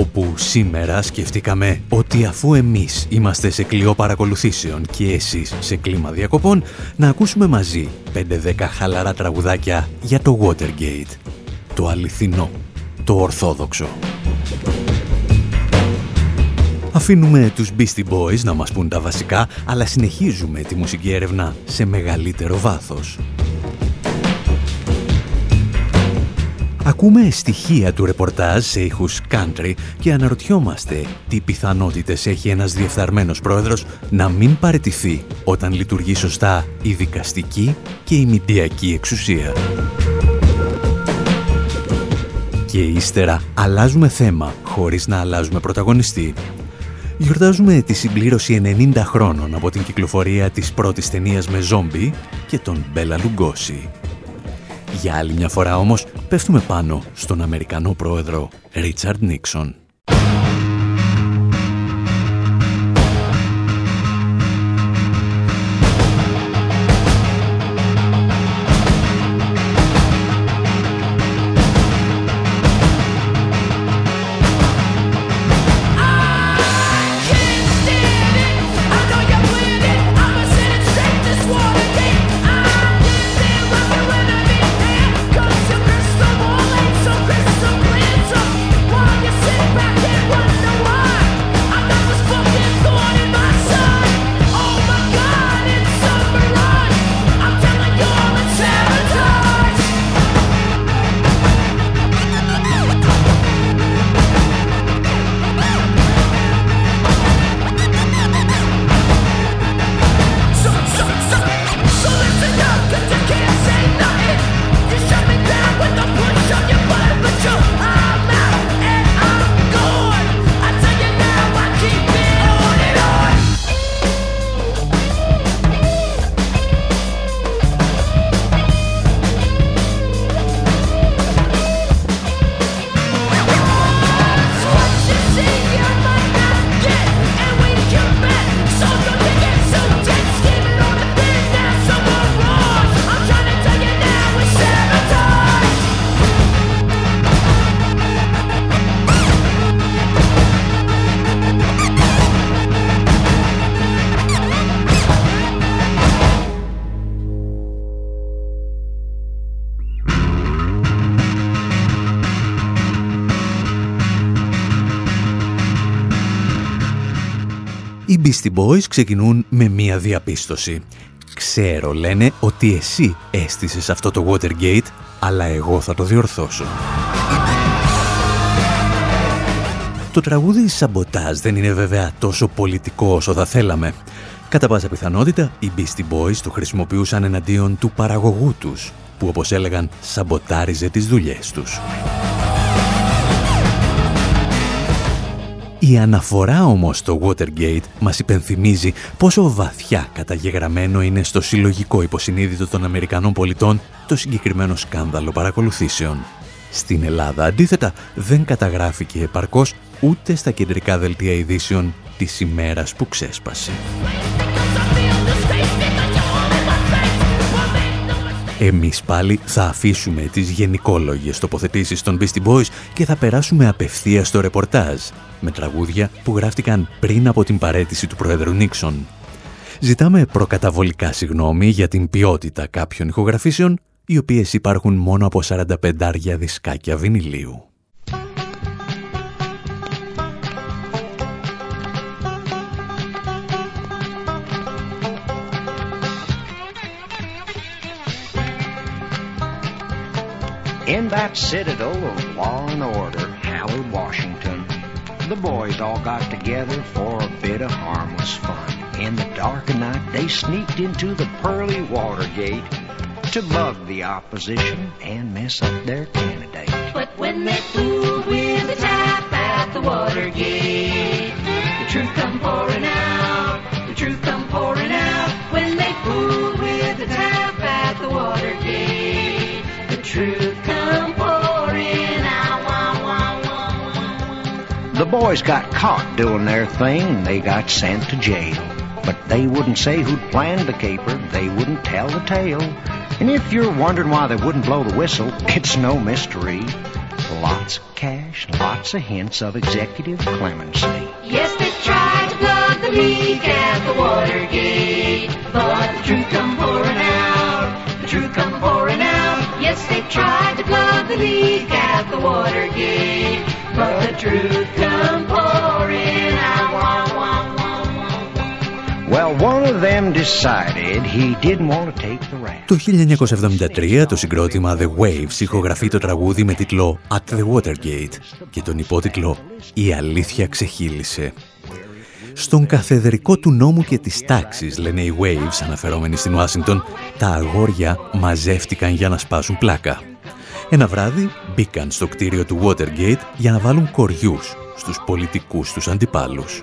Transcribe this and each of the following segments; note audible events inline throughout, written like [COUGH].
Όπου σήμερα σκεφτήκαμε ότι αφού εμείς είμαστε σε κλειό παρακολουθήσεων και εσείς σε κλίμα διακοπών, να ακούσουμε μαζί 5-10 χαλαρά τραγουδάκια για το Watergate. Το αληθινό, το ορθόδοξο. Αφήνουμε τους Beastie Boys να μας πούν τα βασικά, αλλά συνεχίζουμε τη μουσική έρευνα σε μεγαλύτερο βάθος. Ακούμε στοιχεία του ρεπορτάζ σε ήχους country και αναρωτιόμαστε τι πιθανότητες έχει ένας διεφθαρμένος πρόεδρος να μην παραιτηθεί όταν λειτουργεί σωστά η δικαστική και η μηντιακή εξουσία. Και ύστερα αλλάζουμε θέμα χωρίς να αλλάζουμε πρωταγωνιστή. Γιορτάζουμε τη συμπλήρωση 90 χρόνων από την κυκλοφορία της πρώτης ταινίας με ζόμπι και τον Μπέλα Λουγκόση. Για άλλη μια φορά όμως πέφτουμε πάνω στον Αμερικανό πρόεδρο Ρίτσαρντ Νίξον. Beastie Boys ξεκινούν με μία διαπίστωση. Ξέρω, λένε, ότι εσύ έστησες αυτό το Watergate, αλλά εγώ θα το διορθώσω. Το τραγούδι «Σαμποτάζ» δεν είναι βέβαια τόσο πολιτικό όσο θα θέλαμε. Κατά πάσα πιθανότητα, οι Beastie Boys το χρησιμοποιούσαν εναντίον του παραγωγού τους, που όπως έλεγαν σαμποτάριζε τις δουλειές τους. Η αναφορά όμως στο Watergate μας υπενθυμίζει πόσο βαθιά καταγεγραμμένο είναι στο συλλογικό υποσυνείδητο των Αμερικανών πολιτών το συγκεκριμένο σκάνδαλο παρακολουθήσεων. Στην Ελλάδα, αντίθετα, δεν καταγράφηκε επαρκώς ούτε στα κεντρικά δελτία ειδήσεων της ημέρας που ξέσπασε. Εμείς πάλι θα αφήσουμε τις γενικόλογες τοποθετήσεις των Beastie Boys και θα περάσουμε απευθείας στο ρεπορτάζ με τραγούδια που γράφτηκαν πριν από την παρέτηση του Πρόεδρου Νίξον. Ζητάμε προκαταβολικά συγγνώμη για την ποιότητα κάποιων ηχογραφήσεων οι οποίες υπάρχουν μόνο από 45 δισκάκια βινιλίου. In that citadel of law and order, Howard, Washington, the boys all got together for a bit of harmless fun. In the dark of night, they sneaked into the pearly water gate to bug the opposition and mess up their candidate. But when they fooled with the tap at the water gate, the truth come pouring out, the truth come pouring out. When boys got caught doing their thing and they got sent to jail. But they wouldn't say who'd planned the caper, they wouldn't tell the tale. And if you're wondering why they wouldn't blow the whistle, [LAUGHS] it's no mystery. Lots of cash, lots of hints of executive clemency. Yes, they tried to plug the leak at the Watergate, but the truth come pouring out. The truth come pouring out. Yes, they tried to plug the leak at the Watergate, but the truth come pouring out. Wah, wah, wah, wah, wah. Well, one of them decided he didn't want to take the rap. Το 1973 το συγκρότημα The Waves ηχογραφεί το τραγούδι με τίτλο At the Watergate και τον υπότιτλο «Η αλήθεια ξεχύλισε». Στον καθεδρικό του νόμου και της τάξης, λένε οι Waves, αναφερόμενοι στην Ουάσιγκτον, τα αγόρια μαζεύτηκαν για να σπάσουν πλάκα. Ένα βράδυ μπήκαν στο κτίριο του Watergate για να βάλουν κοριούς στους πολιτικούς τους αντιπάλους.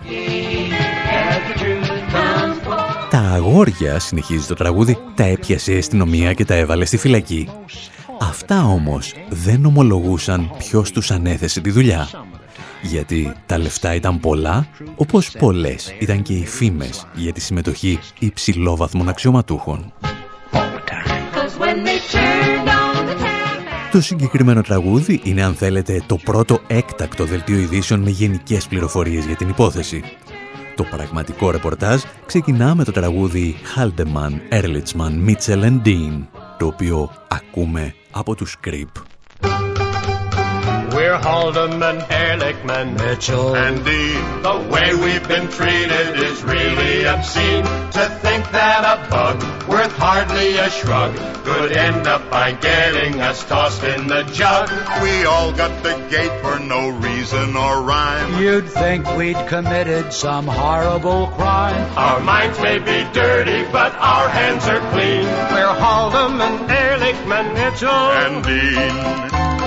Τα αγόρια, συνεχίζει το τραγούδι, τα έπιασε η αστυνομία και τα έβαλε στη φυλακή. Αυτά όμως δεν ομολογούσαν ποιος τους ανέθεσε τη δουλειά. Γιατί τα λεφτά ήταν πολλά, όπως πολλές ήταν και οι φήμες για τη συμμετοχή υψηλόβαθμων αξιωματούχων. Cause when they turned on the tap, Το συγκεκριμένο τραγούδι είναι, αν θέλετε, το πρώτο έκτακτο δελτίο ειδήσεων με γενικές πληροφορίες για την υπόθεση. Το πραγματικό ρεπορτάζ ξεκινά με το τραγούδι Haldeman, Ehrlichman, Mitchell and Dean, το οποίο ακούμε από τους Creep. We're Haldeman, Ehrlichman, Mitchell, and Dean. The way we've been treated is really obscene. To think that a bug worth hardly a shrug could end up by getting us tossed in the jug. We all got the gate for no reason or rhyme. You'd think we'd committed some horrible crime. Our minds may be dirty, but our hands are clean. We're Haldeman, Ehrlichman, Mitchell, And Dean,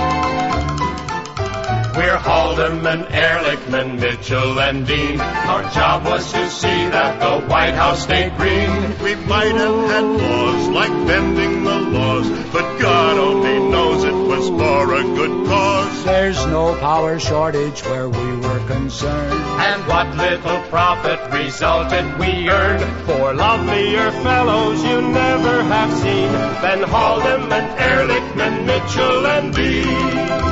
We're Haldeman, Ehrlichman, Mitchell, and Dean. Our job was to see that the White House stayed green. we might have had laws like bending the laws, but God only knows it was for a good cause. There's no power shortage where we were concerned. And what little profit resulted we earned for lovelier fellows you never have seen than Haldeman, Ehrlichman, Mitchell, and Dean.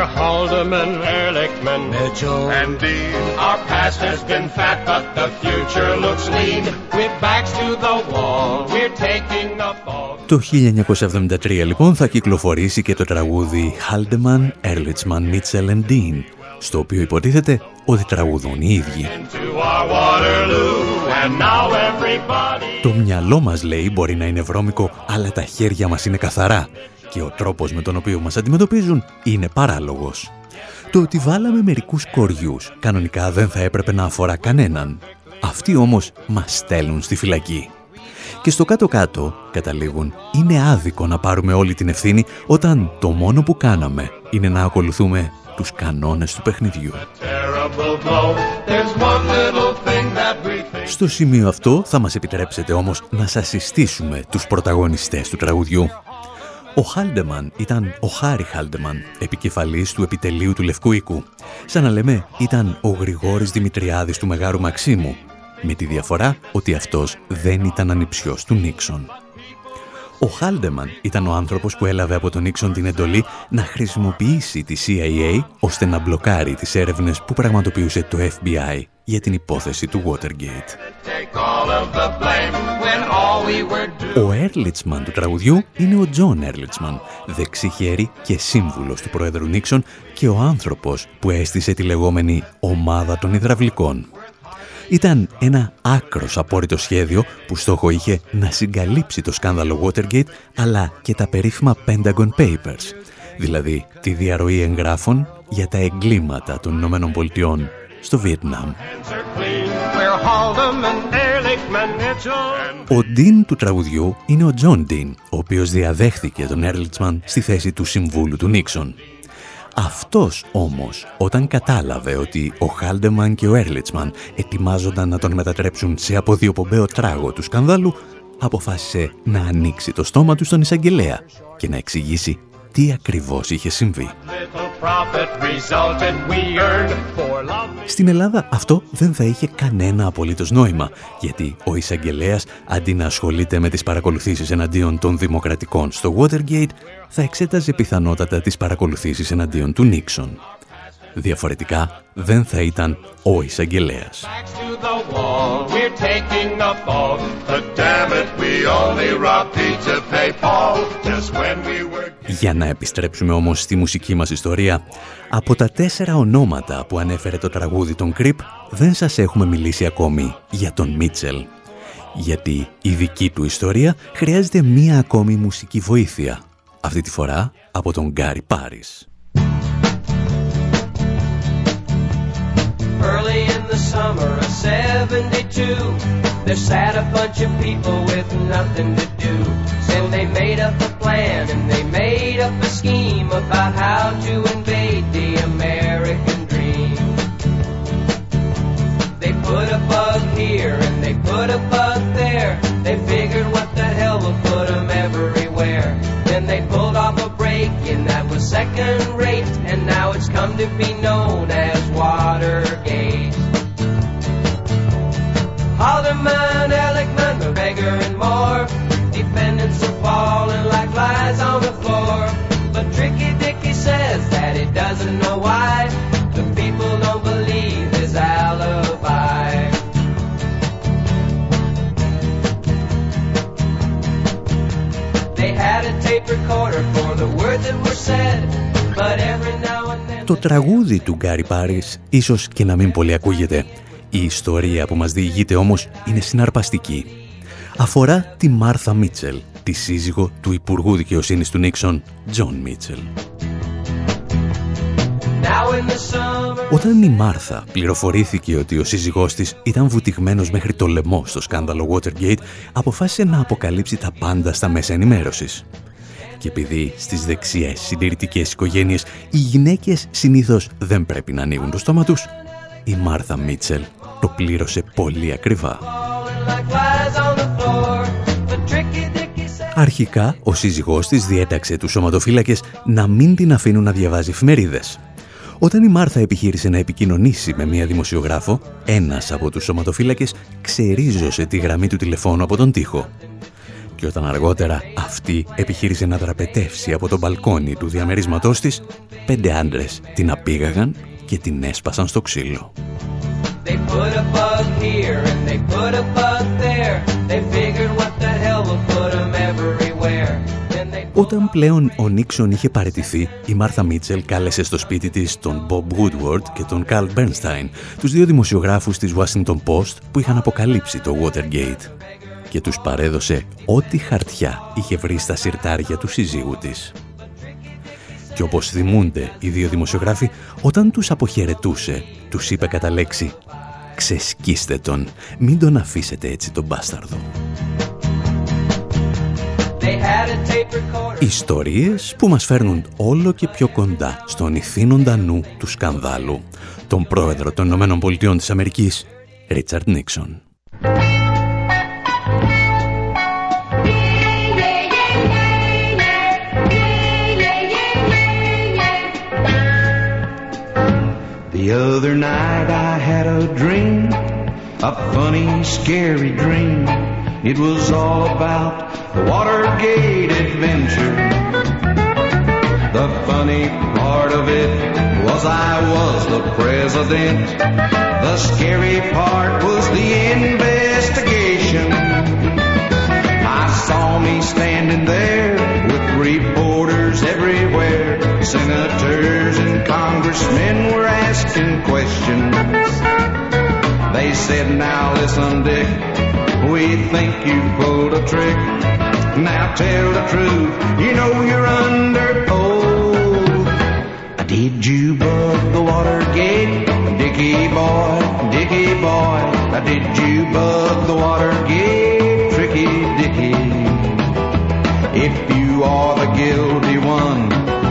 We're Haldeman, Ehrlichman, Mitchell And Dean, Our past has been fat, but the future looks lean. With backs to the wall, we're taking the fall. Το 1973 λοιπόν θα κυκλοφορήσει και το τραγούδι Haldeman, Ehrlichman, Mitchell and Dean, στο οποίο υποτίθεται ότι τραγουδούν οι ίδιοι. To our Waterloo, and now everybody. Το μυαλό μας λέει μπορεί να είναι βρώμικο, αλλά τα χέρια μας είναι καθαρά και ο τρόπος με τον οποίο μας αντιμετωπίζουν είναι παράλογος. Το ότι βάλαμε μερικούς κοριούς κανονικά δεν θα έπρεπε να αφορά κανέναν. Αυτοί όμως μας στέλνουν στη φυλακή. Και στο κάτω-κάτω, καταλήγουν, είναι άδικο να πάρουμε όλη την ευθύνη όταν το μόνο που κάναμε είναι να ακολουθούμε τους κανόνες του παιχνιδιού. Terrible blow. There's one little thing that we think. Στο σημείο αυτό θα μας επιτρέψετε όμως να σας συστήσουμε τους πρωταγωνιστές του τραγουδιού. Ο Χάλντεμαν ήταν ο Χάρη Χάλντεμαν, επικεφαλής του επιτελείου του Λευκού Οίκου. Σαν να λέμε ήταν ο Γρηγόρης Δημητριάδης του Μεγάρου Μαξίμου, με τη διαφορά ότι αυτός δεν ήταν ανιψιός του Νίξον. Ο Χάλντεμαν ήταν ο άνθρωπος που έλαβε από τον Νίξον την εντολή να χρησιμοποιήσει τη CIA ώστε να μπλοκάρει τις έρευνες που πραγματοποιούσε το FBI για την υπόθεση του Watergate. Take all of the blame when all we were doing. Ο Έρλιτσμαν του τραγουδιού είναι ο Τζον Έρλιτσμαν, δεξί χέρι και σύμβουλος του Πρόεδρου Νίξον και ο άνθρωπος που έστησε τη λεγόμενη «ομάδα των υδραυλικών». Ήταν ένα άκρως απόρρητο σχέδιο που στόχο είχε να συγκαλύψει το σκάνδαλο Watergate αλλά και τα περίφημα Pentagon Papers, δηλαδή τη διαρροή εγγράφων για τα εγκλήματα των Ηνωμένων Πολιτειών στο Βιετνάμ. Hands are clean. We're Haldeman, Ehrlichman, Mitchell. Ο Ντίν του τραγουδιού είναι ο Τζον Ντίν, ο οποίος διαδέχθηκε τον Έρλιτσμαν στη θέση του συμβούλου του Νίξον. Αυτός όμως, όταν κατάλαβε ότι ο Χάλντεμαν και ο Έρλιτσμαν ετοιμάζονταν να τον μετατρέψουν σε αποδιοπομπαίο τράγο του σκανδάλου, αποφάσισε να ανοίξει το στόμα του στον εισαγγελέα και να εξηγήσει τι ακριβώς είχε συμβεί. Little Στην Ελλάδα αυτό δεν θα είχε κανένα απολύτως νόημα, γιατί ο εισαγγελέας αντί να ασχολείται με τις παρακολουθήσεις εναντίον των δημοκρατικών στο Watergate, θα εξέταζε πιθανότατα τις παρακολουθήσεις εναντίον του Νίξον. Διαφορετικά δεν θα ήταν ο εισαγγελέας. Για να επιστρέψουμε όμως στη μουσική μας ιστορία, από τα τέσσερα ονόματα που ανέφερε το τραγούδι των Κρυπ, δεν σας έχουμε μιλήσει ακόμη για τον Μίτσελ. Γιατί η δική του ιστορία χρειάζεται μία ακόμη μουσική βοήθεια. Αυτή τη φορά από τον Γκάρι Πάρις. Early in the summer of 72. There sat a bunch of people with nothing to do. So they made up a plan and they made up a scheme about how to invade the American dream. They put a bug here and they put a bug there. They figured what the hell will put them everywhere. Then they pulled off a break and that was second rate. And now it's come to be known as Halderman, Ehrlichman, the beggar, and more. Defendants are falling like flies on the floor. But Tricky Dicky says that he doesn't know why the people don't believe his alibi. They had a tape recorder for the words that were said, but every now and then. Το τραγούδι του Γκάρι Πάρις ίσως και να μην πολύ ακούγεται. Η ιστορία που μας διηγείται όμως είναι συναρπαστική. Αφορά τη Μάρθα Μίτσελ, τη σύζυγο του Υπουργού Δικαιοσύνης του Νίξον, Τζον Μίτσελ. Now in the summer. Όταν η Μάρθα πληροφορήθηκε ότι ο σύζυγός της ήταν βουτυγμένος μέχρι το λαιμό στο σκάνδαλο Watergate, αποφάσισε να αποκαλύψει τα πάντα στα μέσα ενημέρωσης. Και επειδή στις δεξιές συντηρητικές οικογένειες οι γυναίκες συνήθως δεν πρέπει να ανοίγουν το στόμα τους, η Μάρθα Μίτσελ το πλήρωσε πολύ ακριβά. falling like flies on the floor. But Tricky Dicky said. Αρχικά, ο σύζυγός της διέταξε τους σωματοφύλακες να μην την αφήνουν να διαβάζει εφημερίδες. Όταν η Μάρθα επιχείρησε να επικοινωνήσει με μία δημοσιογράφο, ένας από τους σωματοφύλακες ξερίζωσε τη γραμμή του τηλεφώνου από τον τοίχο. Και όταν αργότερα αυτή επιχείρησε να δραπετεύσει από το μπαλκόνι του διαμερίσματός της, πέντε άντρες την απήγαγαν και την έσπασαν στο ξύλο. They put a bug here and they put a bug there. They figured what the hell will put them everywhere. Then they Όταν πλέον ο Νίξον είχε παραιτηθεί, η Μάρθα Μίτσελ κάλεσε στο σπίτι της τον Bob Woodward και τον Carl Bernstein, τους δύο δημοσιογράφους της Washington Post που είχαν αποκαλύψει το Watergate και τους παρέδωσε ό,τι χαρτιά είχε βρει στα συρτάρια του συζύγου της. Και όπως θυμούνται οι δύο δημοσιογράφοι, όταν τους αποχαιρετούσε, τους είπε κατά λέξη «Ξεσκίστε τον, μην τον αφήσετε έτσι τον μπάσταρδο». they had a tape recorder. Ιστορίες που μας φέρνουν όλο και πιο κοντά στον ηθήνοντα νου του σκανδάλου, τον πρόεδρο των Ηνωμένων Πολιτειών της Αμερικής, Ρίτσαρντ Νίξον. The other night I had a dream, a funny, scary dream. It was all about the Watergate adventure. The funny part of it was I was the president. The scary part was the investigation. I saw me standing there with reporters everywhere. Senators and congressmen were asking questions. They said, now listen, Dick, we think you pulled a trick. Now tell the truth, you know you're under oath. Did you bug the Watergate? Dickie boy, Dickie boy. Did you bug the Watergate? Tricky Dickie. If you are the guilty one,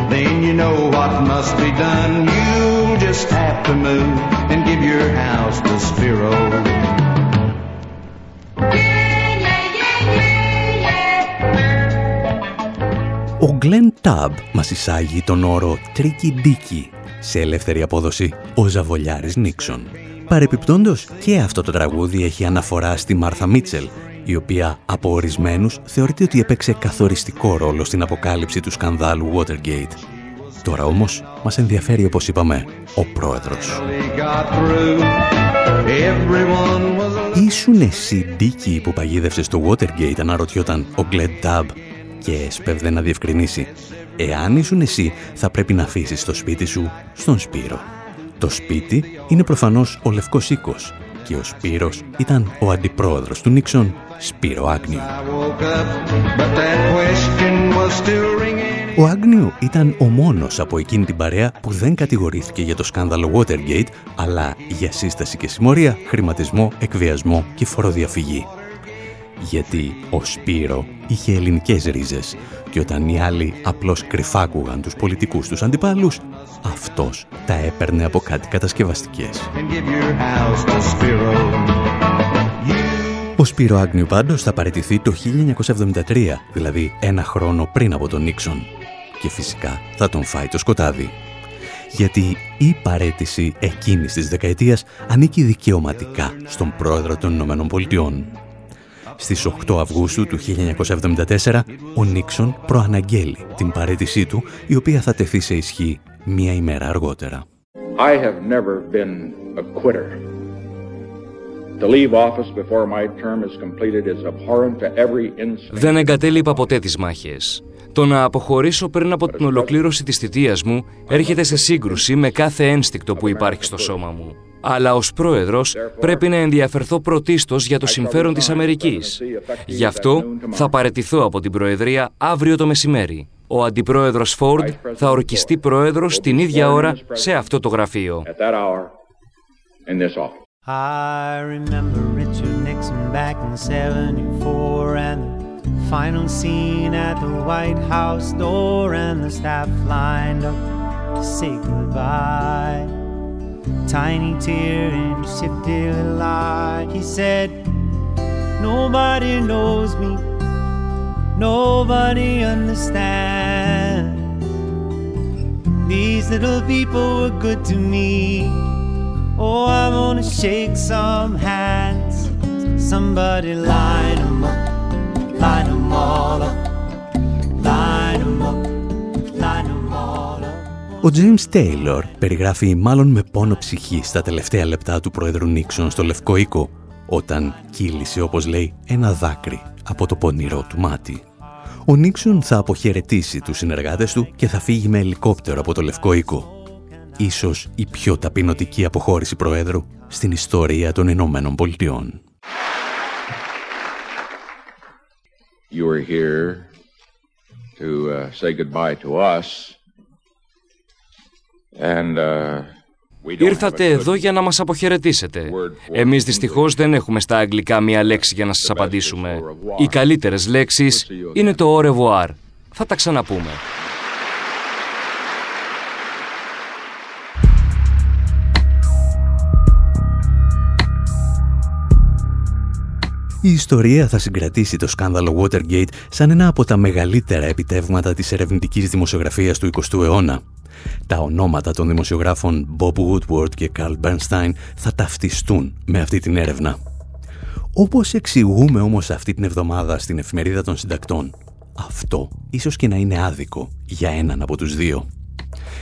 then you know what must be done. You'll just have to move and give your house to Spiro. Ο Glenn Tubb μας εισάγει τον όρο «Tricky Dicky» σε ελεύθερη απόδοση ο Ζαβολιάρης Νίξον. Παρεπιπτόντος και αυτό το τραγούδι έχει αναφορά στη Μάρθα Μίτσελ, η οποία από ορισμένους θεωρείται ότι έπαιξε καθοριστικό ρόλο στην αποκάλυψη του σκανδάλου Watergate. Τώρα όμως μας ενδιαφέρει όπως είπαμε ο πρόεδρος. Ήσουν εσύ Ντίκη που παγίδευσες στο Watergate αναρωτιόταν ο Γκλέντ Τάμπ και έσπευδε να διευκρινίσει. Εάν ήσουν εσύ θα πρέπει να αφήσεις το σπίτι σου στον Σπύρο. Το σπίτι είναι προφανώς ο Λευκός Οίκος και ο Σπύρος ήταν ο αντιπρόεδρος του Νίξον, Σπύρο Άγνιου. Ο Άγνιου ήταν ο μόνος από εκείνη την παρέα που δεν κατηγορήθηκε για το σκάνδαλο Watergate, αλλά για σύσταση και συμμορία, χρηματισμό, εκβιασμό και φοροδιαφυγή. Γιατί ο Σπύρο είχε ελληνικές ρίζες και όταν οι άλλοι απλώς κρυφάκουγαν τους πολιτικούς τους αντιπάλους, αυτός τα έπαιρνε από κάτι κατασκευαστικές. Ο Σπύρο Άγνιου πάντως θα παραιτηθεί το 1973, δηλαδή ένα χρόνο πριν από τον Νίξον. Και φυσικά θα τον φάει το σκοτάδι. Γιατί η παρέτηση εκείνης της δεκαετίας ανήκει δικαιωματικά στον πρόεδρο των Ηνωμένων Πολιτειών. Στις 8 Αυγούστου του 1974, ο Νίξον προαναγγέλει την παρέτησή του, η οποία θα τεθεί σε ισχύ μία ημέρα αργότερα. I have never been a quitter. To leave office before my term is completed is abhorrent to every Δεν εγκατέλειπα ποτέ τις μάχες. Το να αποχωρήσω πριν από την ολοκλήρωση της θητείας μου έρχεται σε σύγκρουση με κάθε ένστικτο που υπάρχει στο σώμα μου. Αλλά ως πρόεδρος πρέπει να ενδιαφερθώ πρωτίστως για το συμφέρον της Αμερικής. Γι' αυτό θα παρετηθώ από την Προεδρία αύριο το μεσημέρι. Ο Αντιπρόεδρος Φόρντ θα ορκιστεί πρόεδρος την ίδια ώρα σε αυτό το γραφείο. I remember Richard Nixon back in 74 and the final scene at the White House door and the staff lined up to say goodbye. Tiny tear and shifty little eye. He said, Nobody knows me nobody understands. These little people were good to me. Oh, I wanna shake some hands. Somebody line them up, line them all up, Ο James Taylor περιγράφει μάλλον με πόνο ψυχή στα τελευταία λεπτά του Πρόεδρου Νίξον στο Λευκό Οίκο, όταν κύλησε, όπως λέει, ένα δάκρυ από το πονηρό του μάτι. Ο Νίξον θα αποχαιρετήσει τους συνεργάτες του και θα φύγει με ελικόπτερο από το Λευκό Οίκο. Ίσως η πιο ταπεινωτική αποχώρηση Προέδρου στην ιστορία των Ηνωμένων Πολιτειών. You are here to uh, say goodbye to us and uh, Ήρθατε εδώ για να μας αποχαιρετήσετε. Εμείς δυστυχώς δεν έχουμε στα αγγλικά μία λέξη για να σας απαντήσουμε. Οι καλύτερες λέξεις είναι το au revoir. Θα τα ξαναπούμε. Η ιστορία θα συγκρατήσει το σκάνδαλο Watergate σαν ένα από τα μεγαλύτερα επιτεύγματα της ερευνητικής δημοσιογραφίας του 20ου αιώνα. Τα ονόματα των δημοσιογράφων Bob Woodward και Carl Bernstein θα ταυτιστούν με αυτή την έρευνα. Όπως εξηγούμε όμως αυτή την εβδομάδα στην εφημερίδα των συντακτών, αυτό ίσως και να είναι άδικο για έναν από τους δύο.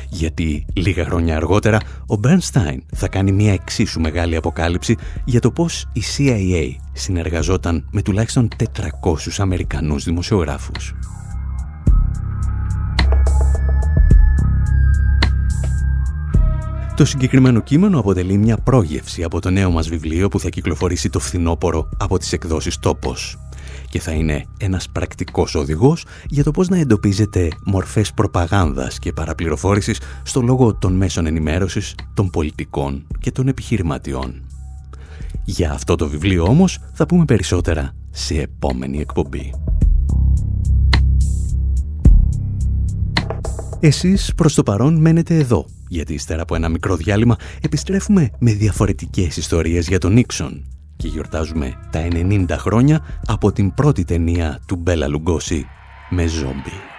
Γιατί λίγα χρόνια αργότερα ο Bernstein θα κάνει μια εξίσου μεγάλη αποκάλυψη για το πώς η CIA συνεργαζόταν με τουλάχιστον 400 Αμερικανούς δημοσιογράφους. Το συγκεκριμένο κείμενο αποτελεί μια πρόγευση από το νέο μας βιβλίο που θα κυκλοφορήσει το φθινόπωρο από τις εκδόσεις «Τόπος» και θα είναι ένας πρακτικός οδηγός για το πώς να εντοπίζετε μορφές προπαγάνδας και παραπληροφόρησης στο λόγο των μέσων ενημέρωσης, των πολιτικών και των επιχειρηματιών. Για αυτό το βιβλίο όμως θα πούμε περισσότερα σε επόμενη εκπομπή. Εσείς προς το παρόν μένετε εδώ γιατί ύστερα από ένα μικρό διάλειμμα επιστρέφουμε με διαφορετικές ιστορίες για τον Νίξον και γιορτάζουμε τα 90 χρόνια από την πρώτη ταινία του Μπέλα Λουγκόση με ζόμπι.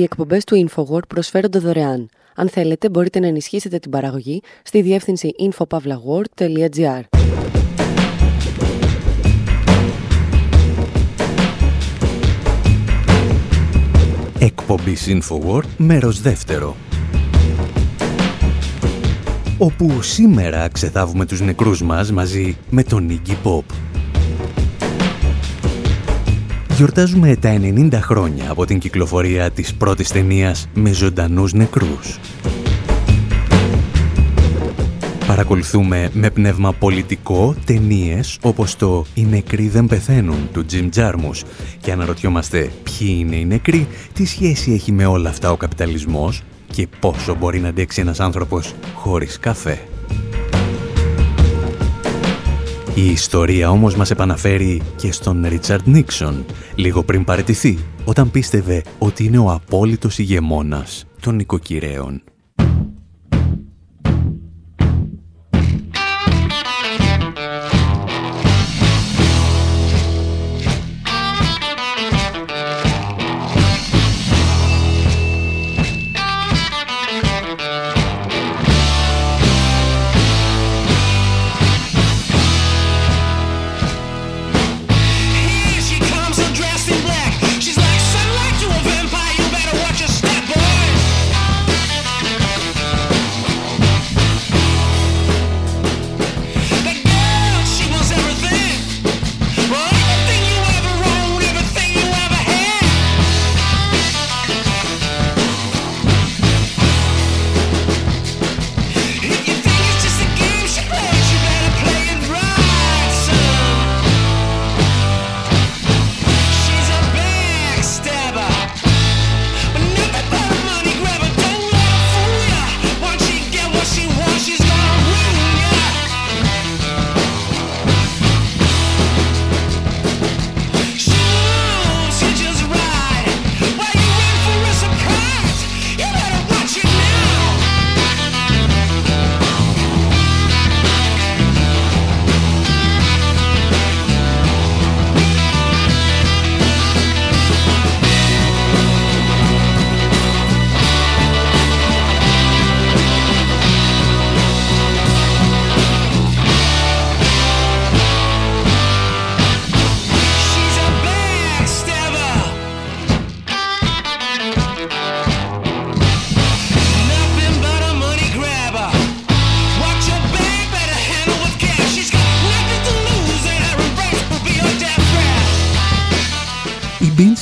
Οι εκπομπές του InfoWord προσφέρονται δωρεάν. Αν θέλετε, μπορείτε να ενισχύσετε την παραγωγή στη διεύθυνση infopavlagor.gr. Εκπομπή InfoWord, μέρος δεύτερο. Όπου σήμερα ξεθάβουμε τους νεκρούς μας μαζί με τον Iggy Pop. Γιορτάζουμε τα 90 χρόνια από την κυκλοφορία της πρώτης ταινίας με ζωντανούς νεκρούς. Παρακολουθούμε με πνεύμα πολιτικό ταινίες όπως το «Οι νεκροί δεν πεθαίνουν» του Jim Jarmus και αναρωτιόμαστε ποιοι είναι οι νεκροί, τι σχέση έχει με όλα αυτά ο καπιταλισμός και πόσο μπορεί να αντέξει ένας άνθρωπος χωρίς καφέ. Η ιστορία όμως μας επαναφέρει και στον Ρίτσαρντ Νίξον, λίγο πριν παραιτηθεί, όταν πίστευε ότι είναι ο απόλυτος ηγεμόνας των νοικοκυρέων.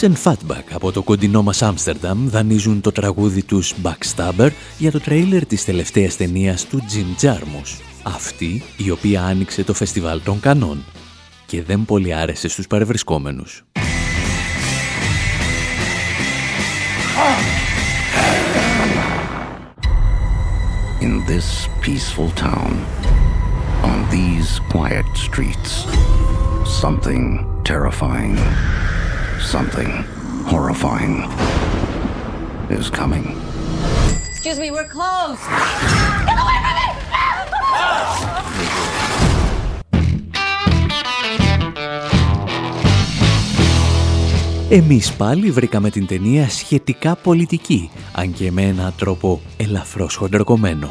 And Fatback από το κοντινό μας Άμστερνταμ δανείζουν το τραγούδι τους Backstabber για το τρέιλερ της τελευταίας ταινίας του Jim Jarmus. Αυτή η οποία άνοιξε το φεστιβάλ των Κανών και δεν πολύ άρεσε στους παρευρισκόμενους. In this peaceful town, on these quiet streets, something terrifying Something horrifying is coming. Excuse me, we're closed. Get away from me! Εμείς πάλι βρήκαμε την ταινία σχετικά πολιτική, αν και με έναν τρόπο ελαφρώς χοντροκομμένο,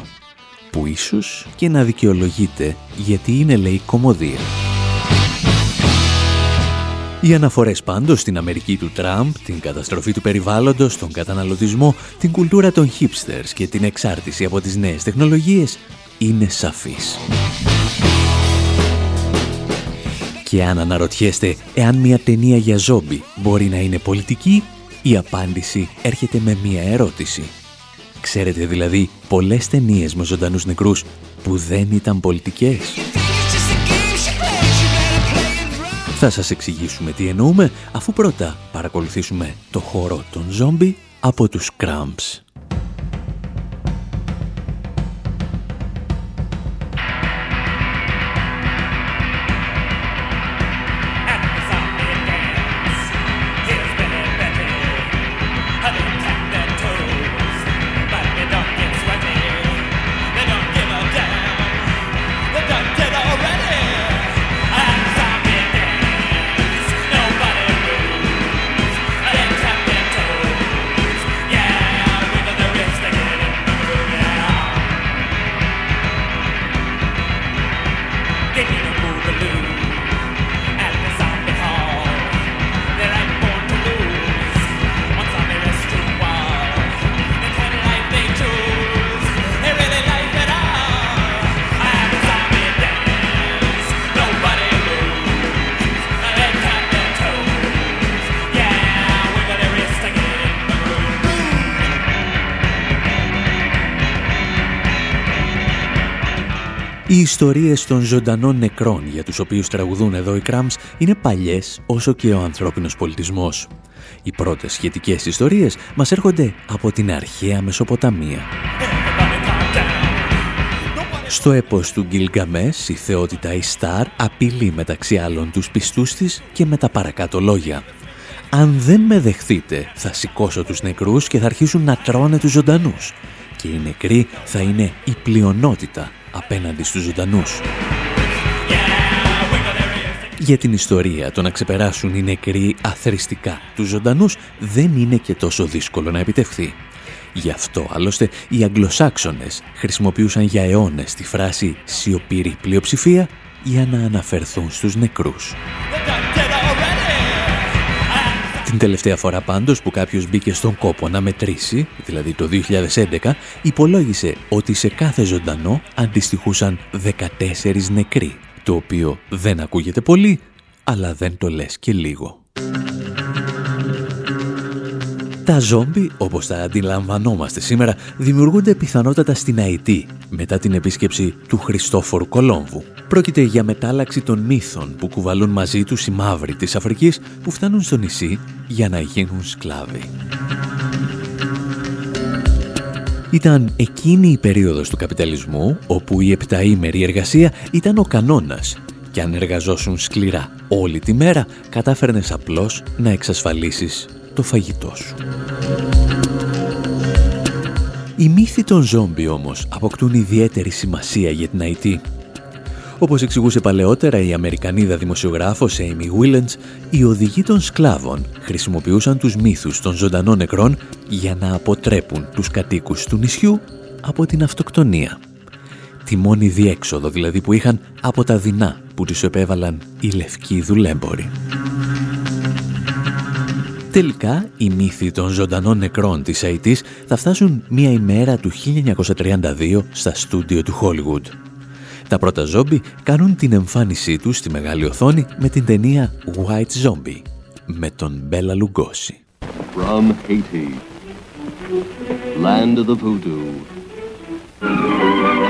που ίσως και να δικαιολογείται γιατί είναι λέει κομμωδία. Οι αναφορές πάντως στην Αμερική του Τραμπ, την καταστροφή του περιβάλλοντος, τον καταναλωτισμό, την κουλτούρα των hipsters και την εξάρτηση από τις νέες τεχνολογίες είναι σαφής. Και αν αναρωτιέστε εάν μια ταινία για ζόμπι μπορεί να είναι πολιτική, η απάντηση έρχεται με μια ερώτηση. Ξέρετε δηλαδή πολλές ταινίες με ζωντανούς νεκρούς που δεν ήταν πολιτικές; Θα σας εξηγήσουμε τι εννοούμε, αφού πρώτα παρακολουθήσουμε το χώρο των ζόμπι από τους Cramps. Οι ιστορίες των ζωντανών νεκρών για τους οποίους τραγουδούν εδώ οι Cramps είναι παλιές όσο και ο ανθρώπινος πολιτισμός. Οι πρώτες σχετικές ιστορίες μας έρχονται από την αρχαία Μεσοποταμία. Στο έπος του Γκυλγκαμές, η θεότητα Ιστάρ απειλεί μεταξύ άλλων τους πιστούς της και με τα παρακάτω λόγια. «Αν δεν με δεχθείτε, θα σηκώσω τους νεκρούς και θα αρχίσουν να τρώνε τους ζωντανούς. Και οι νεκροί θα είναι η πλειονότητα απέναντι στους ζωντανούς». Για την ιστορία το να ξεπεράσουν οι νεκροί αθρηστικά τους ζωντανούς δεν είναι και τόσο δύσκολο να επιτευχθεί. Γι' αυτό άλλωστε οι Αγγλοσάξονες χρησιμοποιούσαν για αιώνες τη φράση «σιωπηρή πλειοψηφία» για να αναφερθούν στους νεκρούς. Την τελευταία φορά πάντως που κάποιος μπήκε στον κόπο να μετρήσει, δηλαδή το 2011, υπολόγισε ότι σε κάθε ζωντανό αντιστοιχούσαν 14 νεκροί, το οποίο δεν ακούγεται πολύ, αλλά δεν το λες και λίγο. Τα ζόμπι, όπως τα αντιλαμβανόμαστε σήμερα, δημιουργούνται πιθανότατα στην Αϊτή, μετά την επίσκεψη του Χριστόφορου Κολόμβου. Πρόκειται για μετάλλαξη των μύθων που κουβαλούν μαζί τους οι μαύροι της Αφρικής που φτάνουν στο νησί για να γίνουν σκλάβοι. Ήταν εκείνη η περίοδος του καπιταλισμού όπου η επταήμερη εργασία ήταν ο κανόνας και αν εργαζόσουν σκληρά όλη τη μέρα κατάφερνες απλώς να εξασφαλίσεις το φαγητό σου. Οι μύθοι των ζόμπι όμως αποκτούν ιδιαίτερη σημασία για την IT. Όπως εξηγούσε παλαιότερα η Αμερικανίδα δημοσιογράφος Amy Willens, οι οδηγοί των σκλάβων χρησιμοποιούσαν τους μύθους των ζωντανών νεκρών για να αποτρέπουν τους κατοίκους του νησιού από την αυτοκτονία. Τη μόνη διέξοδο δηλαδή που είχαν από τα δεινά που τους επέβαλαν οι λευκοί δουλέμποροι. Τελικά, οι μύθοι των ζωντανών νεκρών της ΑΕΤΗΣ θα φτάσουν μία ημέρα του 1932 στα στούντιο του Hollywood. Τα πρώτα ζόμπι κάνουν την εμφάνισή τους στη μεγάλη οθόνη με την ταινία White Zombie με τον Μπέλα Λουγκόση. From Haiti, land of the voodoo,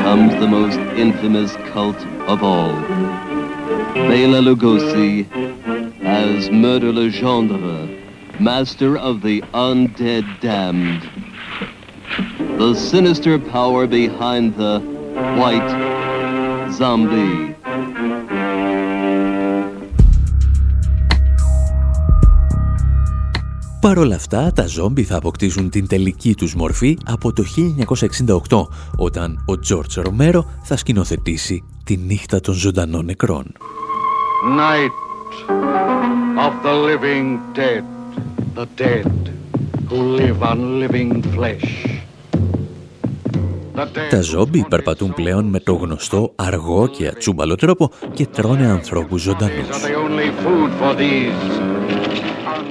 comes the most infamous cult of all. Bela Lugosi as Murder Legendre master of the undead damned. The sinister power behind the white zombie. Παρ' όλα αυτά, τα ζόμπι θα αποκτήσουν την τελική τους μορφή από το 1968, όταν ο Τζόρτς Ρομέρο θα σκηνοθετήσει τη νύχτα των ζωντανών νεκρών. Night of the living dead. The dead who live on living flesh. Τα ζόμπι περπατούν πλέον με το γνωστό αργό και ατσούμπαλο τρόπο και τρώνε ανθρώπους ζωντανούς.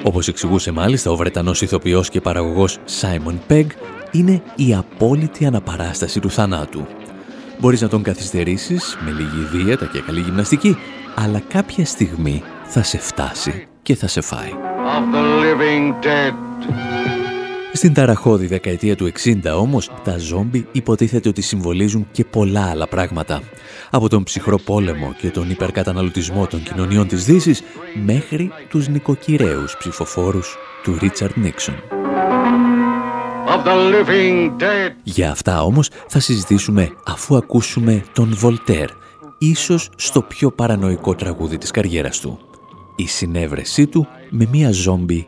Όπως εξηγούσε μάλιστα ο Βρετανός ηθοποιός και παραγωγός Σάιμον Πεγg, είναι η απόλυτη αναπαράσταση του θανάτου. Μπορείς να τον καθυστερήσεις με λίγη δίαιτα και καλή γυμναστική, αλλά κάποια στιγμή θα σε φτάσει και θα σε φάει. Στην ταραχώδη δεκαετία του 60 όμως, τα ζόμπι υποτίθεται ότι συμβολίζουν και πολλά άλλα πράγματα. Από τον ψυχρό πόλεμο και τον υπερκαταναλωτισμό των κοινωνιών της Δύσης, μέχρι τους νοικοκυρέους ψηφοφόρους του Ρίτσαρντ Νίξον. Για αυτά όμως θα συζητήσουμε αφού ακούσουμε τον Βολτέρ, ίσως στο πιο παρανοϊκό τραγούδι της καριέρας του η συνέβρεσή του με μία ζόμπι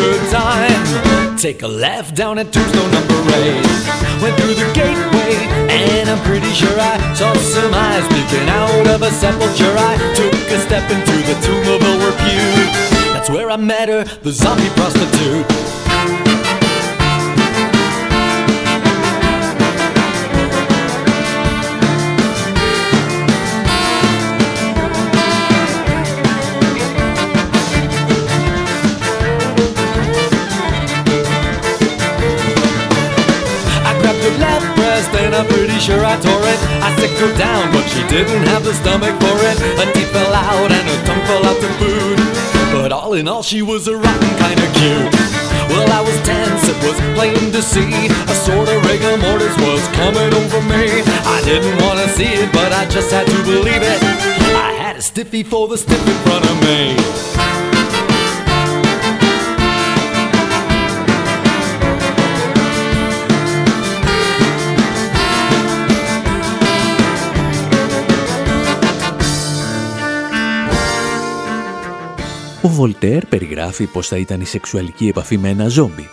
Take a left down at Tombstone number 8. Went through the gateway and I'm pretty sure I saw some eyes peeking out of a sepulchre. I took a step into the tomb of a repute. That's where I met her, the zombie prostitute. Sure I tore it. I sicked her down, but she didn't have the stomach for it. Her teeth fell out and her tongue fell out to food. But all in all, she was a rotten kind of cute. Well, I was tense, it was plain to see. A sort of rigor mortis was coming over me. I didn't want to see it, but I just had to believe it. I had a stiffy for the stiff in front of me. Βολτέρ περιγράφει πως θα ήταν η σεξουαλική επαφή με ένα ζόμπι,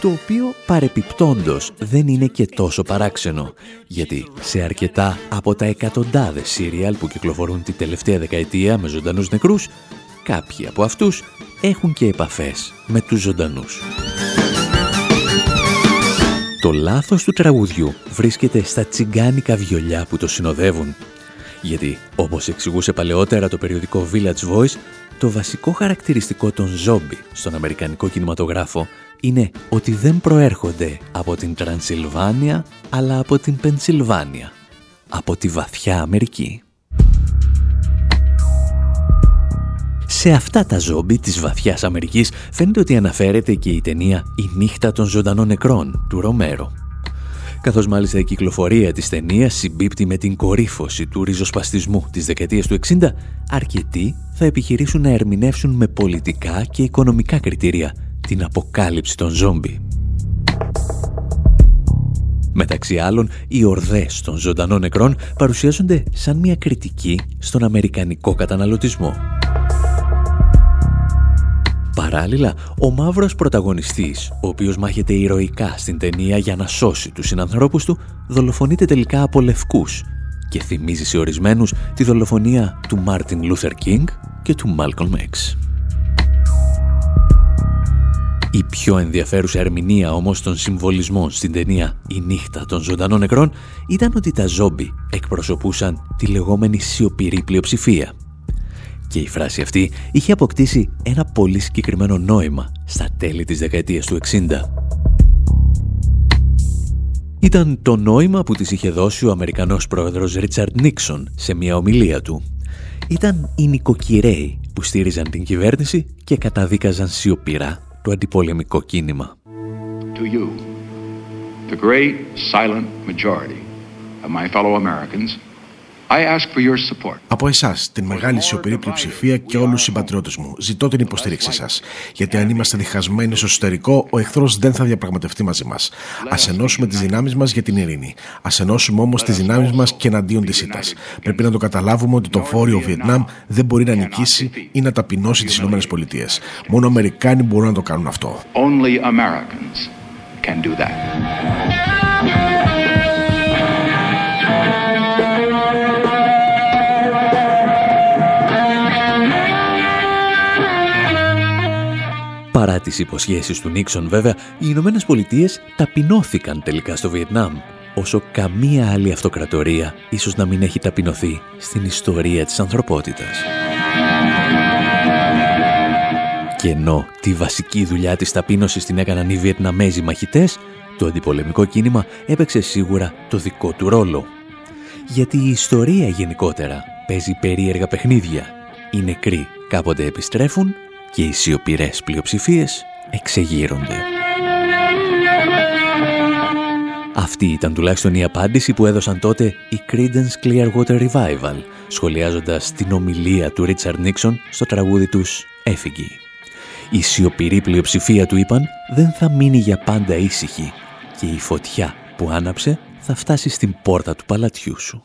το οποίο παρεπιπτόντος δεν είναι και τόσο παράξενο, γιατί σε αρκετά από τα εκατοντάδες σύριαλ που κυκλοφορούν τη τελευταία δεκαετία με ζωντανούς νεκρούς, κάποιοι από αυτούς έχουν και επαφές με τους ζωντανούς. Το λάθος του τραγουδιού βρίσκεται στα τσιγκάνικα βιολιά που το συνοδεύουν. Γιατί, όπως εξηγούσε παλαιότερα το περιοδικό Village Voice, το βασικό χαρακτηριστικό των ζόμπι στον Αμερικανικό κινηματογράφο είναι ότι δεν προέρχονται από την Τρανσιλβάνια, αλλά από την Πενσιλβάνια, από τη βαθιά Αμερική. Σε αυτά τα ζόμπι της βαθιάς Αμερικής φαίνεται ότι αναφέρεται και η ταινία «Η νύχτα των ζωντανών νεκρών» του Ρομέρο καθώς μάλιστα η κυκλοφορία της ταινίας συμπίπτει με την κορύφωση του ριζοσπαστισμού της δεκαετίας του 60, αρκετοί θα επιχειρήσουν να ερμηνεύσουν με πολιτικά και οικονομικά κριτήρια την αποκάλυψη των ζόμπι. Μεταξύ άλλων, οι ορδές των ζωντανών νεκρών παρουσιάζονται σαν μια κριτική στον αμερικανικό καταναλωτισμό. Παράλληλα, ο μαύρος πρωταγωνιστής, ο οποίος μάχεται ηρωικά στην ταινία για να σώσει τους συνανθρώπους του, δολοφονείται τελικά από λευκούς και θυμίζει σε ορισμένους τη δολοφονία του Μάρτιν Λούθερ Κίνγκ και του Μάλκολμ Έξ. Η πιο ενδιαφέρουσα ερμηνεία όμως των συμβολισμών στην ταινία «Η νύχτα των ζωντανών νεκρών» ήταν ότι τα ζόμπι εκπροσωπούσαν τη λεγόμενη σιωπηρή πλειοψηφία και η φράση αυτή είχε αποκτήσει ένα πολύ συγκεκριμένο νόημα στα τέλη της δεκαετίας του 60. Ήταν το νόημα που της είχε δώσει ο Αμερικανός πρόεδρος Ρίτσαρντ Νίξον σε μια ομιλία του. Ήταν οι νοικοκυρέοι που στήριζαν την κυβέρνηση και καταδίκαζαν σιωπηρά το αντιπολεμικό κίνημα. To you, the great silent majority of my fellow Americans, από εσάς, την μεγάλη σιωπηρή πλειοψηφία και όλους τους συμπατριώτες μου, ζητώ την υποστήριξή σας. Γιατί αν είμαστε διχασμένοι στο εσωτερικό, ο εχθρός δεν θα διαπραγματευτεί μαζί μας. Α ενώσουμε τις δυνάμεις μας για την ειρήνη. Α ενώσουμε όμως τις δυνάμεις μας και εναντίον της ήττας. Πρέπει να το καταλάβουμε ότι το βόρειο Βιετνάμ δεν μπορεί να νικήσει ή να ταπεινώσει τις ΗΠΑ. Μόνο Αμερικάνοι μπορούν να το κάνουν αυτό. Only Americans can do that. Παρά τις υποσχέσεις του Νίξον βέβαια, οι Ηνωμένες Πολιτείες ταπεινώθηκαν τελικά στο Βιετνάμ, όσο καμία άλλη αυτοκρατορία ίσως να μην έχει ταπεινωθεί στην ιστορία της ανθρωπότητας. Και ενώ τη βασική δουλειά της ταπείνωσης την έκαναν οι Βιετναμέζοι μαχητές, το αντιπολεμικό κίνημα έπαιξε σίγουρα το δικό του ρόλο. Γιατί η ιστορία γενικότερα παίζει περίεργα παιχνίδια. Οι νεκροί κάποτε επιστρέφουν και οι σιωπηρές πλειοψηφίες εξεγείρονται. Αυτή ήταν τουλάχιστον η απάντηση που έδωσαν τότε οι Creedence Clearwater Revival, σχολιάζοντας την ομιλία του Ρίτσαρντ Νίξον στο τραγούδι τους «Έφυγη». Η σιωπηρή πλειοψηφία του είπαν δεν θα μείνει για πάντα ήσυχη και η φωτιά που άναψε θα φτάσει στην πόρτα του παλατιού σου.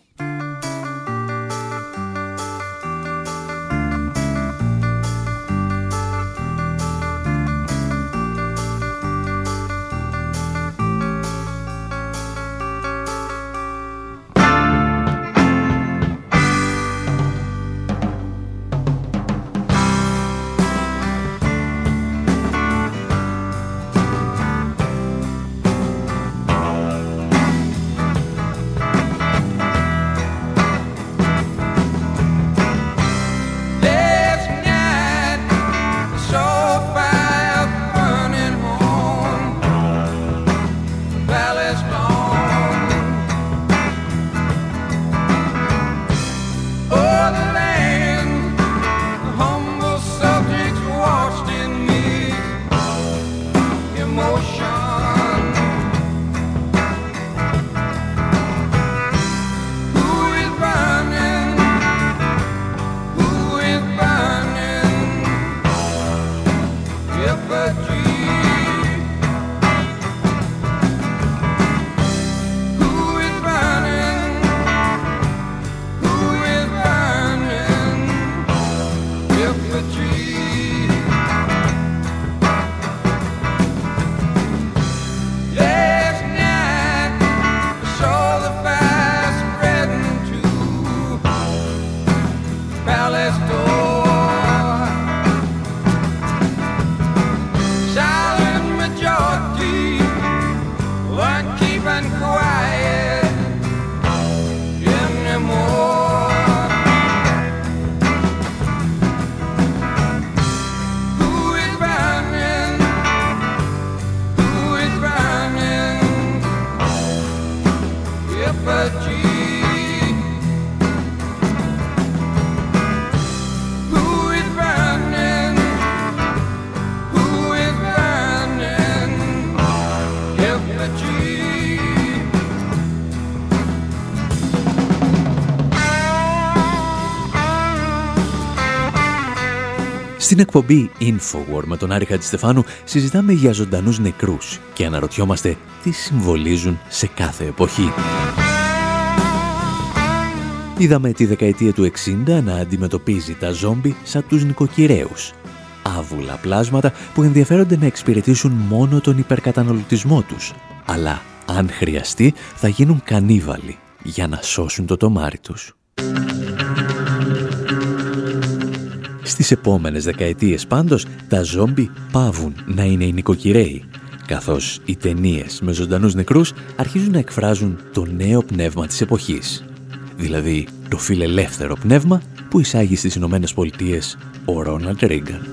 Στην εκπομπή Infowar με τον Άρη Χατζηστεφάνου συζητάμε για ζωντανούς νεκρούς και αναρωτιόμαστε τι συμβολίζουν σε κάθε εποχή. Είδαμε τη δεκαετία του 60 να αντιμετωπίζει τα ζόμπι σαν τους νοικοκυρέους. Άβουλα πλάσματα που ενδιαφέρονται να εξυπηρετήσουν μόνο τον υπερκαταναλωτισμό τους. Αλλά αν χρειαστεί θα γίνουν κανίβαλοι για να σώσουν το τομάρι τους. Στις επόμενες δεκαετίες πάντως, τα ζόμπι πάβουν να είναι οι νοικοκυρέοι, καθώς οι ταινίες με ζωντανούς νεκρούς αρχίζουν να εκφράζουν το νέο πνεύμα της εποχής. Δηλαδή, το φιλελεύθερο πνεύμα που εισάγει στις Ηνωμένες Πολιτείες ο Ρόναλντ Ρίγκαν.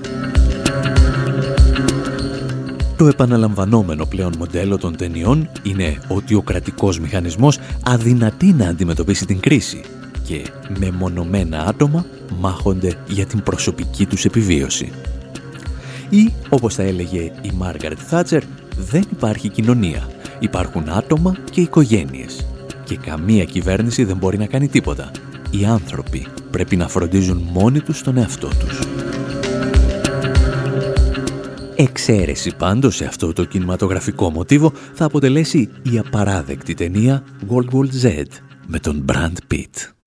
Το επαναλαμβανόμενο πλέον μοντέλο των ταινιών είναι ότι ο κρατικός μηχανισμός αδυνατεί να αντιμετωπίσει την κρίση και μεμονωμένα άτομα μάχονται για την προσωπική τους επιβίωση. Ή, όπως θα έλεγε η Μάργαρετ Θάτσερ, δεν υπάρχει κοινωνία. Υπάρχουν άτομα και οικογένειες. Και καμία κυβέρνηση δεν μπορεί να κάνει τίποτα. Οι άνθρωποι πρέπει να φροντίζουν μόνοι τους τον εαυτό τους. Εξαίρεση πάντως σε αυτό το κινηματογραφικό μοτίβο θα αποτελέσει η απαράδεκτη ταινία World War Z με τον Brand Pitt.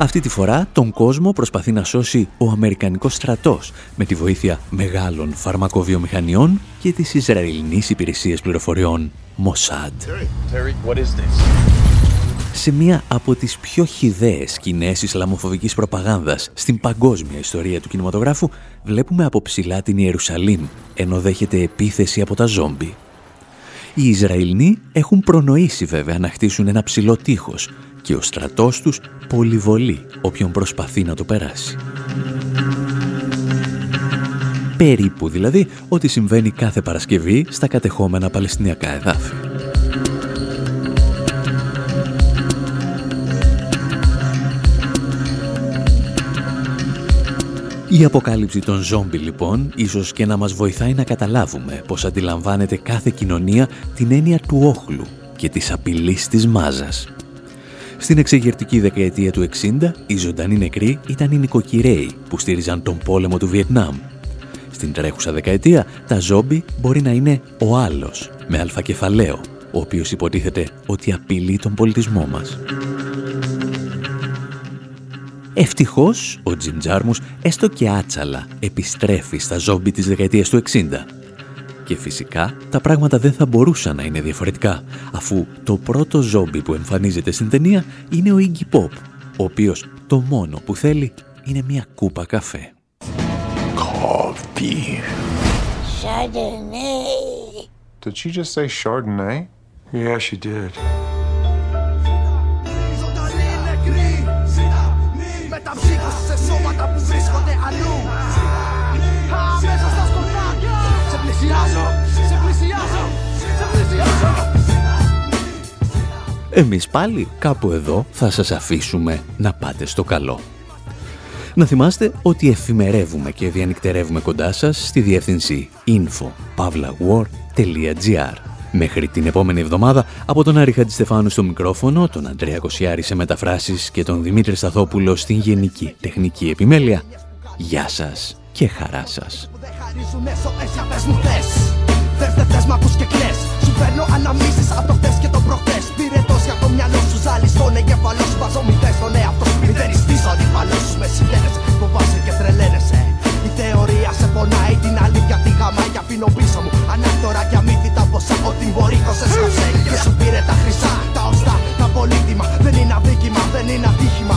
Αυτή τη φορά τον κόσμο προσπαθεί να σώσει ο Αμερικανικός στρατός με τη βοήθεια μεγάλων φαρμακοβιομηχανιών και της Ισραηλινής Υπηρεσίας Πληροφοριών Mossad. Σε μία από τις πιο χιδαίες σκηνές Ισλαμοφοβικής προπαγάνδας στην παγκόσμια ιστορία του κινηματογράφου βλέπουμε από ψηλά την Ιερουσαλήμ ενώ δέχεται επίθεση από τα ζόμπι. Οι Ισραηλοί έχουν προνοήσει βέβαια να χτίσουν ένα ψηλό τείχος και ο στρατός τους πολυβολεί όποιον προσπαθεί να το περάσει. Περίπου δηλαδή ό,τι συμβαίνει κάθε Παρασκευή στα κατεχόμενα Παλαιστινιακά εδάφη. Η αποκάλυψη των ζόμπι λοιπόν ίσως και να μας βοηθάει να καταλάβουμε πως αντιλαμβάνεται κάθε κοινωνία την έννοια του όχλου και της απειλής της μάζας. Στην εξεγερτική δεκαετία του 60, οι ζωντανοί νεκροί ήταν οι νοικοκυρέοι που στήριζαν τον πόλεμο του Βιετνάμ. Στην τρέχουσα δεκαετία, τα ζόμπι μπορεί να είναι ο άλλος, με αλφακεφαλαίο, ο οποίος υποτίθεται ότι απειλεί τον πολιτισμό μας. Ευτυχώς, ο Τζιμ Τζάρμους, έστω και άτσαλα, επιστρέφει στα ζόμπι της δεκαετίας του 60 και φυσικά τα πράγματα δεν θα μπορούσαν να είναι διαφορετικά, αφού το πρώτο ζόμπι που εμφανίζεται στην ταινία είναι ο Iggy Pop, ο οποίος το μόνο που θέλει είναι μια κούπα καφέ. Coffee. Chardonnay. Did she just say Chardonnay? Yeah, she did. Εμείς πάλι κάπου εδώ θα σας αφήσουμε να πάτε στο καλό. Να θυμάστε ότι εφημερεύουμε και διανυκτερεύουμε κοντά σας στη διεύθυνση info.pavlawar.gr Μέχρι την επόμενη εβδομάδα, από τον Άρη Χατζηστεφάνου στο μικρόφωνο, τον Αντρέα Κοσιάρη σε μεταφράσεις και τον Δημήτρη Σταθόπουλο στην Γενική Τεχνική Επιμέλεια. Γεια σας και χαρά σας. Θες δεν θες μ' ακούς και κλαις Σου φέρνω αναμνήσεις από το χθες και το προχθές. Πυρετός για το μυαλό σου ζάλεις στον εγκεφαλό σου Βάζω μηδές στον εαυτό σου. Μηδενιστής ο αντιπαλός σου με συγχαίρεσαι Φοβάσαι και τρελαίνεσαι. Η θεωρία σε πονάει την αλήθεια τη γαμάει. Και αφήνω πίσω μου Ανάκτορα και αμύθιτα ποσά. Ό,τι μπορεί σε σκασέ Και σου πήρε τα χρυσά, τα οστά, τα πολύτιμα. Δεν είναι αδίκημα, δεν είναι ατύχημα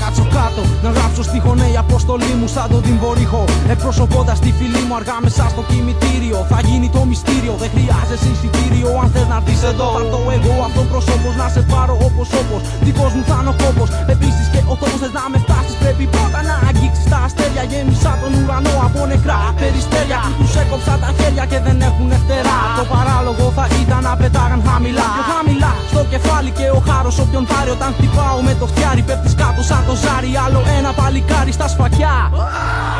κάτσω κάτω, να γράψω στη χωνέ η αποστολή μου σαν τον τυμπορύχο. Εκπροσωπώντας τη φίλη μου αργά μέσα στο κημητήριο. Θα γίνει το μυστήριο, δεν χρειάζεσαι εισιτήριο. Αν θες να έρθεις εδώ, θα το εγώ αυτό πρόσωπο να σε πάρω όπως όπως. Δικός μου θα είναι ο κόπος. Επίση και ο τόπος θες να με φτάσεις. Πρέπει πρώτα να αγγίξεις τα αστέρια. Γέμισα τον ουρανό από νεκρά περιστέρια. Τους έκοψα τα χέρια και δεν έχουν φτερά. Το παράλογο θα ήταν να πετάγαν χαμηλά. Πιο χαμηλά στο κεφάλι και ο χάρος όποιον πάρει όταν χτυπάω με το φτιάρι. Πέφτεις κάτω σαν το ζάρι. Άλλο ένα παλικάρι στα σφακιά.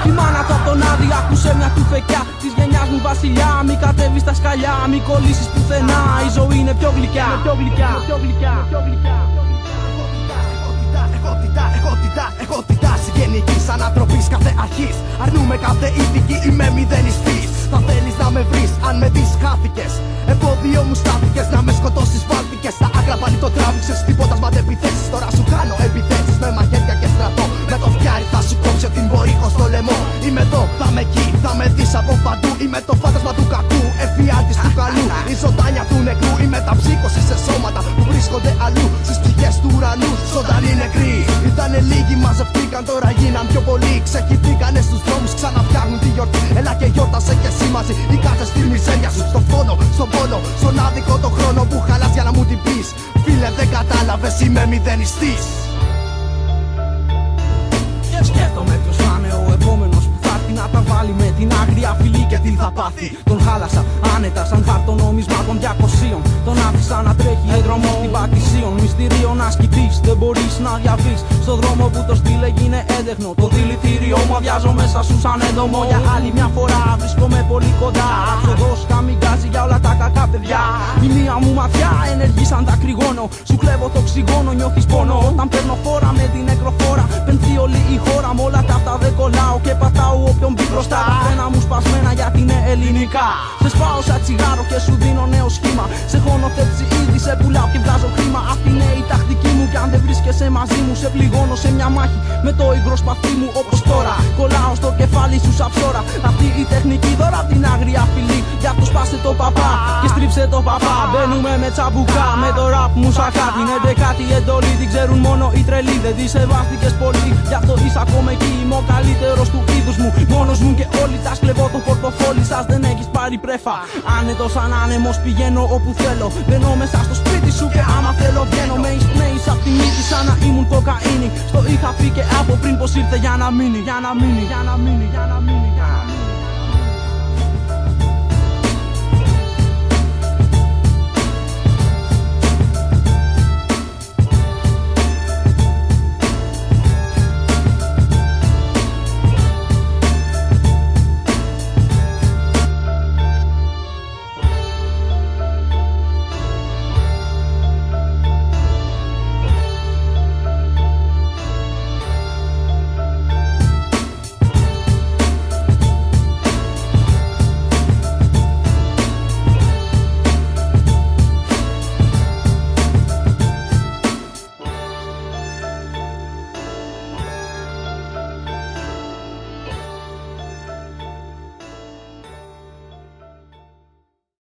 Η μάνα του απ' τον άδει άκουσε μια κουφεκιά της γενιάς μου βασιλιά. Μη κατέβεις στα σκαλιά, μη κολλήσεις πουθενά. Η ζωή είναι πιο γλυκιά. Πιο γλυκιά, πιο γλυκιά, πιο γλυκιά. Εγωτητά, εγωτητά συγγενική ανατροπή κάθε αρχής. Αρνούμε κάθε ηθική, είμαι μηδενιστής. Θα θέλεις να με βρεις, αν με δεις χάθηκες. Εμπόδιο μου στάθηκε να με σκοτώσεις, βάλθηκε. Στα άκρα πάλι το τράβηξες, τίποτα μα δεν επιθέσεις. Τώρα σου κάνω επιθέσεις με μαχαίρια και στρατό. Με το φτιάρι θα σου κόψω την πορύχο στο λαιμό. Είμαι εδώ, θα με εκεί, θα με δεις από παντού. Είμαι το φάντασμα του κακού, εφιάλτη του καλού. Η ζωντάνια του νεκρού, η μεταψύχωση σε σώματα που βρίσκονται αλλού. Στις ψυχές του ουρανού, ζωντανοί νεκροί. Ήτανε λίγοι, μαζευτήκαν τώρα γίναν πιο πολλοί. Ξεχυθήκανε στους δρόμους, ξαναφτιάχνουν τη γιορτή. Έλα και γιόρτασε και εσύ μαζί. Η κάθε στη μιζέρια σου, στο φόνο, στον πόνο. Στον άδικο το χρόνο που χαλάς για να μου την πεις. Φίλε, δεν κατάλαβες, είμαι μηδενιστής. Θα έρθει να τα βάλει με την άγρια φυλή και τι θα πάθει. Τον χάλασα άνετα σαν χαρτονόμισμα των 200. Τον άφησα να τρέχει δρόμο στην Πατησίων. Μυστήριο να σκητεί, δεν μπορείς να διαβείς. Στο δρόμο που το στείλε γίνε έντεχνο. Το δηλητήριο μου αδειάζω μέσα σου σαν έντομο. Για άλλη μια φορά βρίσκομαι πολύ κοντά. Ραφτοδό καμικάζει για όλα τα κακά παιδιά. Η μία μου ματιά ενεργεί σαν κρυγόνο. Σου κλέβω το οξυγόνο, νιώθεις πόνο. Όταν παίρνω φόρα με την νεκροφόρα. Πενθεί όλη η χώρα με όλα τα αυτά δεν κολλάω και πατάω όποιον μπει μπροστά. Τα φρένα μου σπασμένα γιατί είναι ελληνικά. Σε σπάω σαν τσιγάρο και σου δίνω νέο σχήμα. Σε χωνοθέτηση ήδη σε πουλάω και βγάζω χρήμα. Αυτή είναι η τακτική μου και αν δεν βρίσκεσαι μαζί μου, σε πληγώνω σε μια μάχη με το υγρό σπαθί μου όπως τώρα. Κολλάω στο κεφάλι σου σαν ψώρα. Αυτή η τεχνική δώρα την άγρια φυλή. Για το σπάσε το παπά και στρίψε το παπά. Μπαίνουμε με τσαμπουκά με το ραπ μου σακά. Την 11η εντολή την ξέρουν μόνο οι τρελοί. Δεν τη σεβάστηκες πολύ, γι' αυτό είσαι ακόμα εκεί. Είμαι ο καλύτερος του είδους μου. Μόνος μου και όλοι τα σκλεβώ το πορτοφόλι σας. Δεν έχεις πάρει πρέφα. Άνετος σαν άνεμο πηγαίνω όπου θέλω. Μπαίνω μέσα στο σπίτι σου και άμα θέλω βγαίνω. Με εισπνέει απ' τη μύτη σαν να ήμουν κοκαίνη. Στο είχα πει και από πριν πως ήρθε για να μείνει. Για να μείνει, για να μείνει.